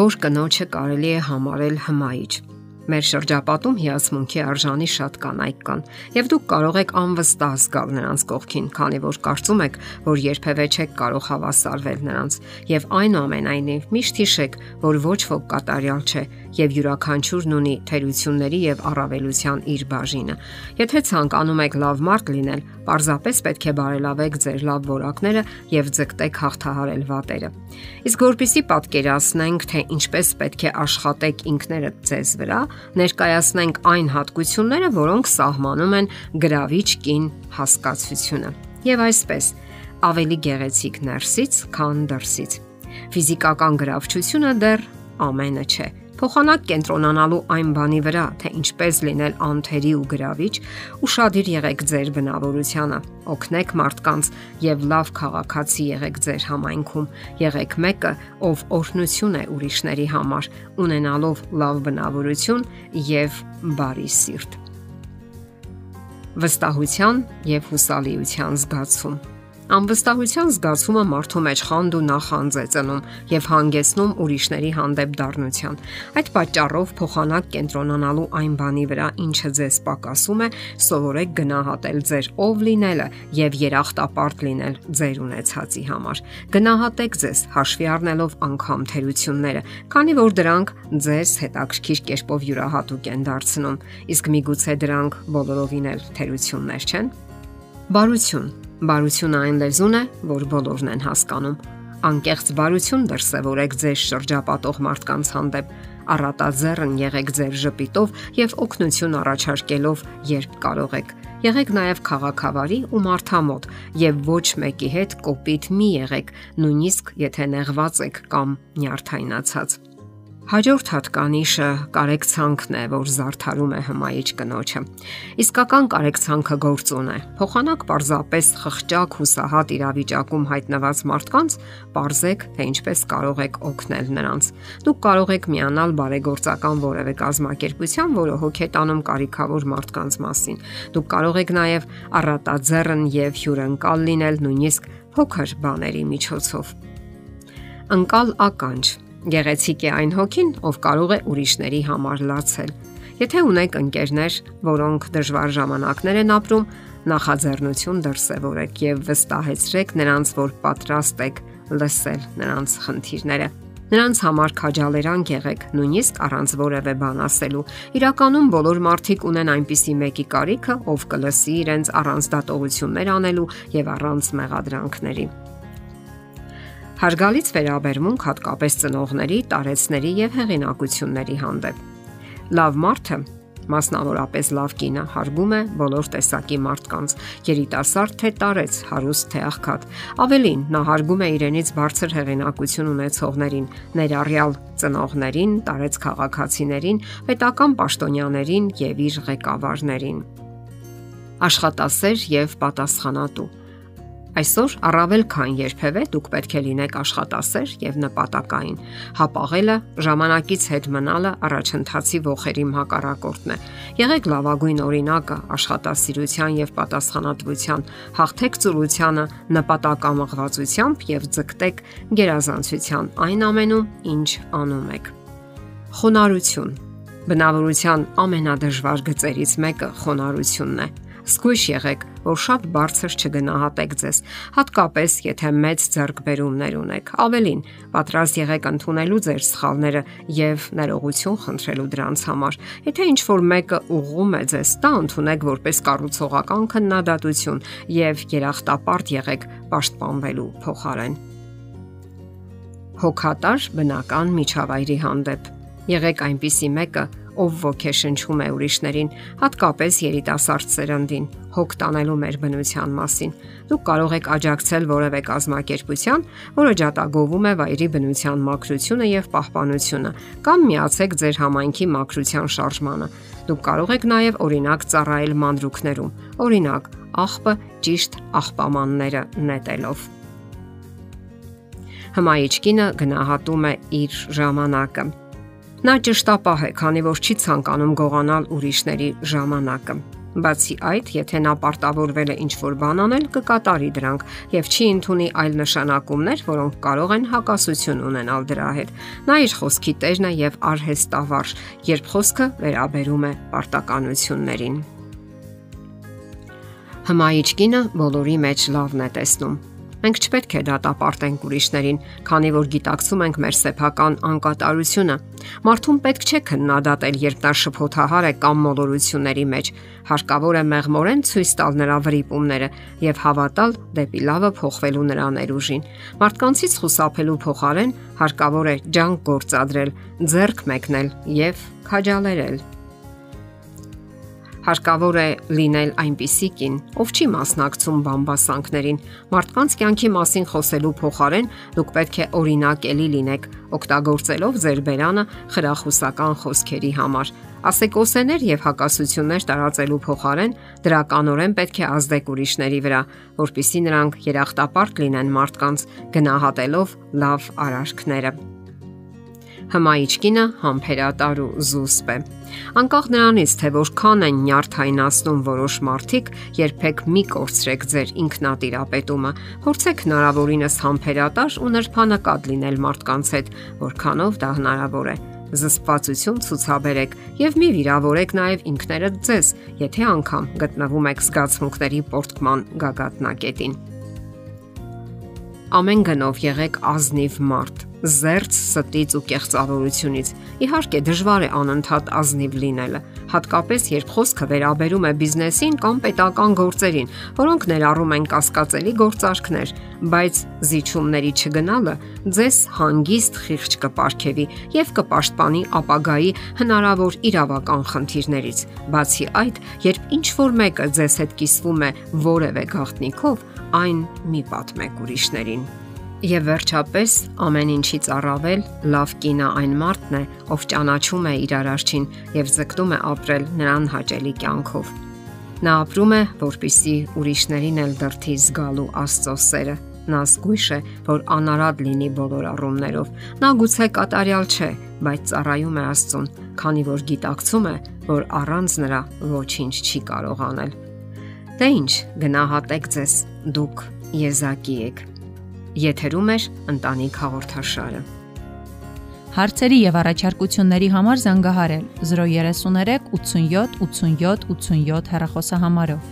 որ կնոջը կարելի է համարել հմայիչ։ Մեր շրջապատում հիացմունքի արժանի շատ կանայք կան, եւ դուք կարող եք անվստահ զգալ նրանց կողքին, քանի որ կարծում եք, որ երբևէ չեք կարող հավասարվել նրանց, եւ այնուամենայնիվ միշտ հիշեք, որ ոչ ոք կատարյալ չէ եւ յուրաքանչյուրն ունի թերությունների եւ առավելության իր բաժինը։ Եթե ցանկանում եք լավ մարդ լինել, պարզապես պետք է բարելավեք ձեր լավ որակները եւ ձգտեք հաղթահարել վատերը։ Իսկ որpիսի պատկերացնենք, թե ինչպես պետք է աշխատեք ինքներդ ձեզ վրա, ներկայացնենք այն հատկությունները, որոնք սահմանում են գրավիչ կին հասկացությունը։ Եվ այսպես, ավելի գեղեցիկ ներսից, քան դրսից։ Ֆիզիկական գրավչությունը դեռ ամենը չէ Փոխանակ կենտրոնանալու այն բանի վրա, թե ինչպես լինել անթերի ու գրավիչ, ուրشادիր եղեք ձեր բնավորությանը, օգնեք մարդկանց եւ լավ քաղաքացի եղեք ձեր համայնքում, եղեք մեկը, ով օրհնություն է ուրիշների համար, ունենալով լավ բնավորություն եւ բարի սիրտ վստահության եւ հուսալիության զգացում Անվստահության զգացումը մարդու մեջ խանդ ու նախանձ է ծնում եւ հանգեցնում ուրիշների հանդեպ դառնության։ Այդ պատճառով փոխանակ կենտրոնանալու այն բանի վրա, ինչը ձեզ պակասում է, սովորեք գնահատել ձեր ով լինելը եւ երախտապարտ լինել ձեր ունեցածի համար։ Գնահատեք ձեզ հաշվի առնելով անգամ թերությունները, քանի որ դրանք ձեզ հետաքրքիր կերպով յուրահատուկ են դարձնում, իսկ միգուցե դրանք բոլորովին էլ թերություններ չեն։ Բարություն Բարությունը այն լեզուն է, որ բոլորն են հասկանում։ Անկեղծ բարություն դրսևորեք ձեր շրջապատող մարդկանց հանդեպ, առատաձեռն եղեք ձեր ժպիտով եւ օգնություն առաջարկելով, երբ կարող եք։ Եղեք նաև քաղաքավարի ու մարդամոտ եւ ոչ մեկի հետ կոպիտ մի եղեք, նույնիսկ եթե նեղված եք կամ նյարդայնացած։ Հաջորդ հատկանիշը կարեկցանքն է, որ զարթարում է հմայիչ կնոջը։ Իսկական կարեկցանքը գործուն է։ Փոխանակ պարզապես խղճակ հուսահատ իրավիճակում հայտնված մարդկանց parzեք, թե ինչպես կարող եք օգնել նրանց։ Դուք կարող եք միանալ բարեգործական որևէ կազմակերպության, որը հոգ է տանում կարիքավոր մարդկանց մասին։ Դուք կարող եք նաև առատաձեռն եւ հյուրընկալ լինել նույնիսկ փոքր բաների միջոցով։ Անկալ ականջ Գեղեցիկ է այն հոգին, ով կարող է ուրիշների համար լացել։ Եթե ունեք ընկերներ, որոնք դժվար ժամանակներ են ապրում, նախաձեռնություն դրսևորեք եւ վստահեցրեք նրանց, որ պատրաստ եք լսել նրանց խնդիրները։ Նրանց համար քաջալերանք եղեք, նույնիսկ առանց որևէ բան ասելու։ Իրականում բոլոր մարդիկ ունեն այնպիսի մեկի կարիքը, ով կլսի իրենց առանց դատողություններ անելու եւ առանց մեղադրանքների։ Հարգալից վերաբերմունք հատկապես ծնողների, տարեցների եւ հեղինակությունների հանդեպ։ Լավ մարդը մասնավորապես լավ կինը հարգում է բոլոր տեսակի մարդկանց՝ երիտասարդ թե տարեց, հարուստ թե աղքատ։ Ավելին, նա հարգում է իրենից բարձր հեղինակություն ունեցողներին, ներառյալ ծնողներին, տարեց քաղաքացիներին, պետական պաշտոնյաներին եւ իր ղեկավարներին։ Աշխատասեր եւ պատասխանատու Այսօր առավել քան երբևէ դուք պետք է լինեք աշխատասեր եւ նպատակային։ Հապաղելը, ժամանակից հետ մնալը առաջընթացի ողերի հակառակորդն է։ Եղեք լավագույն օրինակը աշխատասիրության եւ պատասխանատվության, հաղթեք ծուլությանը նպատակամղվածությամբ եւ ձգտեք գերազանցության այն ամենում, ինչ անում եք։ Խոնարհություն Բնավորության ամենադժվար գծերից մեկը խոնարհությունն է Սկույշ եղեք, որ շատ բարձր չգնահատեք ձեզ, հատկապես եթե մեծ ձեռքբերումներ ունեք։ Ավելին, պատրաստ եղեք ընդունելու ձեր սխալները եւ ներողություն խնդրելու դրանց համար։ Եթե ինչ որ մեկը ուղղում է ձեզ, դա ընդունեք որպես կառուցողական քննադատություն եւ երախտապարտ եղեք պաշտպանվելու փոխարեն։ Հոգատար բնական միջավայրի հանդեպ Եղեք այնպիսի մեկը, ով ոգեշնչում է ուրիշներին, հատկապես երիտասարդ սերնդին, հոգ տանելու մեր բնության մասին։ Դուք կարող եք աջակցել որևէ կազմակերպության, որը ջատագովում է վայրի բնության մաքրությունը եւ պահպանությունը, կամ միացեք ձեր համայնքի մաքրության շարժմանը։ Դուք կարող եք նաև օրինակ ծառայել մանրուքներում, օրինակ աղբը ճիշտ աղբամանները նետելով։ Հմայիչ կինը գնահատում է իր ժամանակը Նա ճշտապահ է, քանի որ չի ցանկանում գողանալ ուրիշների ժամանակը։ Բացի այդ, եթե նա պարտավորվել է ինչ-որ բան անել, կկատարի դրանք եւ չի ընդունի այլ նշանակումներ, որոնք կարող են հակասություն ունենալ դրա հետ։ Նա իր խոսքի տերն է եւ արհեստավարժ, երբ խոսքը վերաբերում է պարտականություններին։ Հմայիչ կինը բոլորի մեջ լավն է տեսնում Մենք չպետք է դատապարտենք ուրիշներին, քանի որ գիտակցում ենք մեր սեփական անկատարությունը։ Մարդուն պետք չէ քննադատել, երբ նա շփոթահար է կամ մոլորությունների մեջ։ Հարկավոր է մեղմորեն ցույց տալ նրա վրիպումները եւ հավատալ դեպի լավը փոխվելու նրա ներուժին։ Մարդկանցից խուսափելու փոխարեն հարկավոր է ջանք գործադրել, ձեռք մեկնել եւ քաջալերել հարկավոր է լինել այնպիսի կին, ով չի մասնակցում բամբասանքներին։ Մարդկանց կյանքի մասին խոսելու փոխարեն դուք պետք է օրինակելի լինեք, օգտագործելով ձեր բերանը խրախուսական խոսքերի համար։ Ասեկոսեներ եւ հակասություններ տարածելու փոխարեն դրականորեն պետք է ազդեք ուրիշների վրա, որpիսի նրանք երախտապարտ լինեն մարդկանց, գնահատելով լավ արարքները։ Հմայիչ կինը համբերատար ու զուսպ է։ Անկախ նրանից, թե որքան են նյարդայնացնում որոշ մարդիկ, երբեք մի կորցրեք ձեր ինքնատիրապետումը։ Փորձեք հնարավորինս համբերատար ու նրբանակատ լինել մարդկանց հետ, որքանով դա հնարավոր է զսպվածություն ցուցաբերեք եւ մի վիրավորեք նաեւ ինքներդ ձեզ, եթե անգամ գտնվում եք զգացմունքների պորտկման գագաթնակետին։ Ամեն գնով եղեք ազնիվ մարդ զերծ ստից ու կեղծավորությունից։ Իհարկե դժվար է անընդհատ ազնիվ լինելը, հատկապես երբ խոսքը վերաբերում է բիզնեսին կամ պետական գործերին, որոնք ներառում են կասկածելի գործարքներ, բայց զիջումների չգնալը ձեզ հանգիստ խիղճ կպարգևի եւ կպաշտպանի ապագայի հնարավոր իրավական խնդիրներից։ Բացի այդ, երբ ինչ որ մեկը ձեզ հետ կիսվում է որևէ գաղտնիքով, այն մի պատմեք ուրիշներին։ Եվ վերջապես, ամեն ինչից առավել լավ կինը այն մարդն է, ով ճանաչում է իր արարչին եւ ձգտում է ապրել նրան հաճելի կյանքով։ Նա ապրում է, որpիսի ուրիշներին էլ դրթի զգալու Աստծո սերը։ Նա զգույշ է, որ անարատ լինի բոլոր առումներով։ Նա գուցե կատարյալ չէ, բայց ծառայում է Աստծուն, քանի որ գիտակցում է, որ առանց նրա ոչինչ չի կարող անել։ Դե ինչ, գնահատեք ձեզ, դուք եզակի եք Եթերում է ընտանիք հաղորդաշարը։ Հարցերի եւ առաջարկությունների համար զանգահարել 033 87 87 87 հեռախոսահամարով։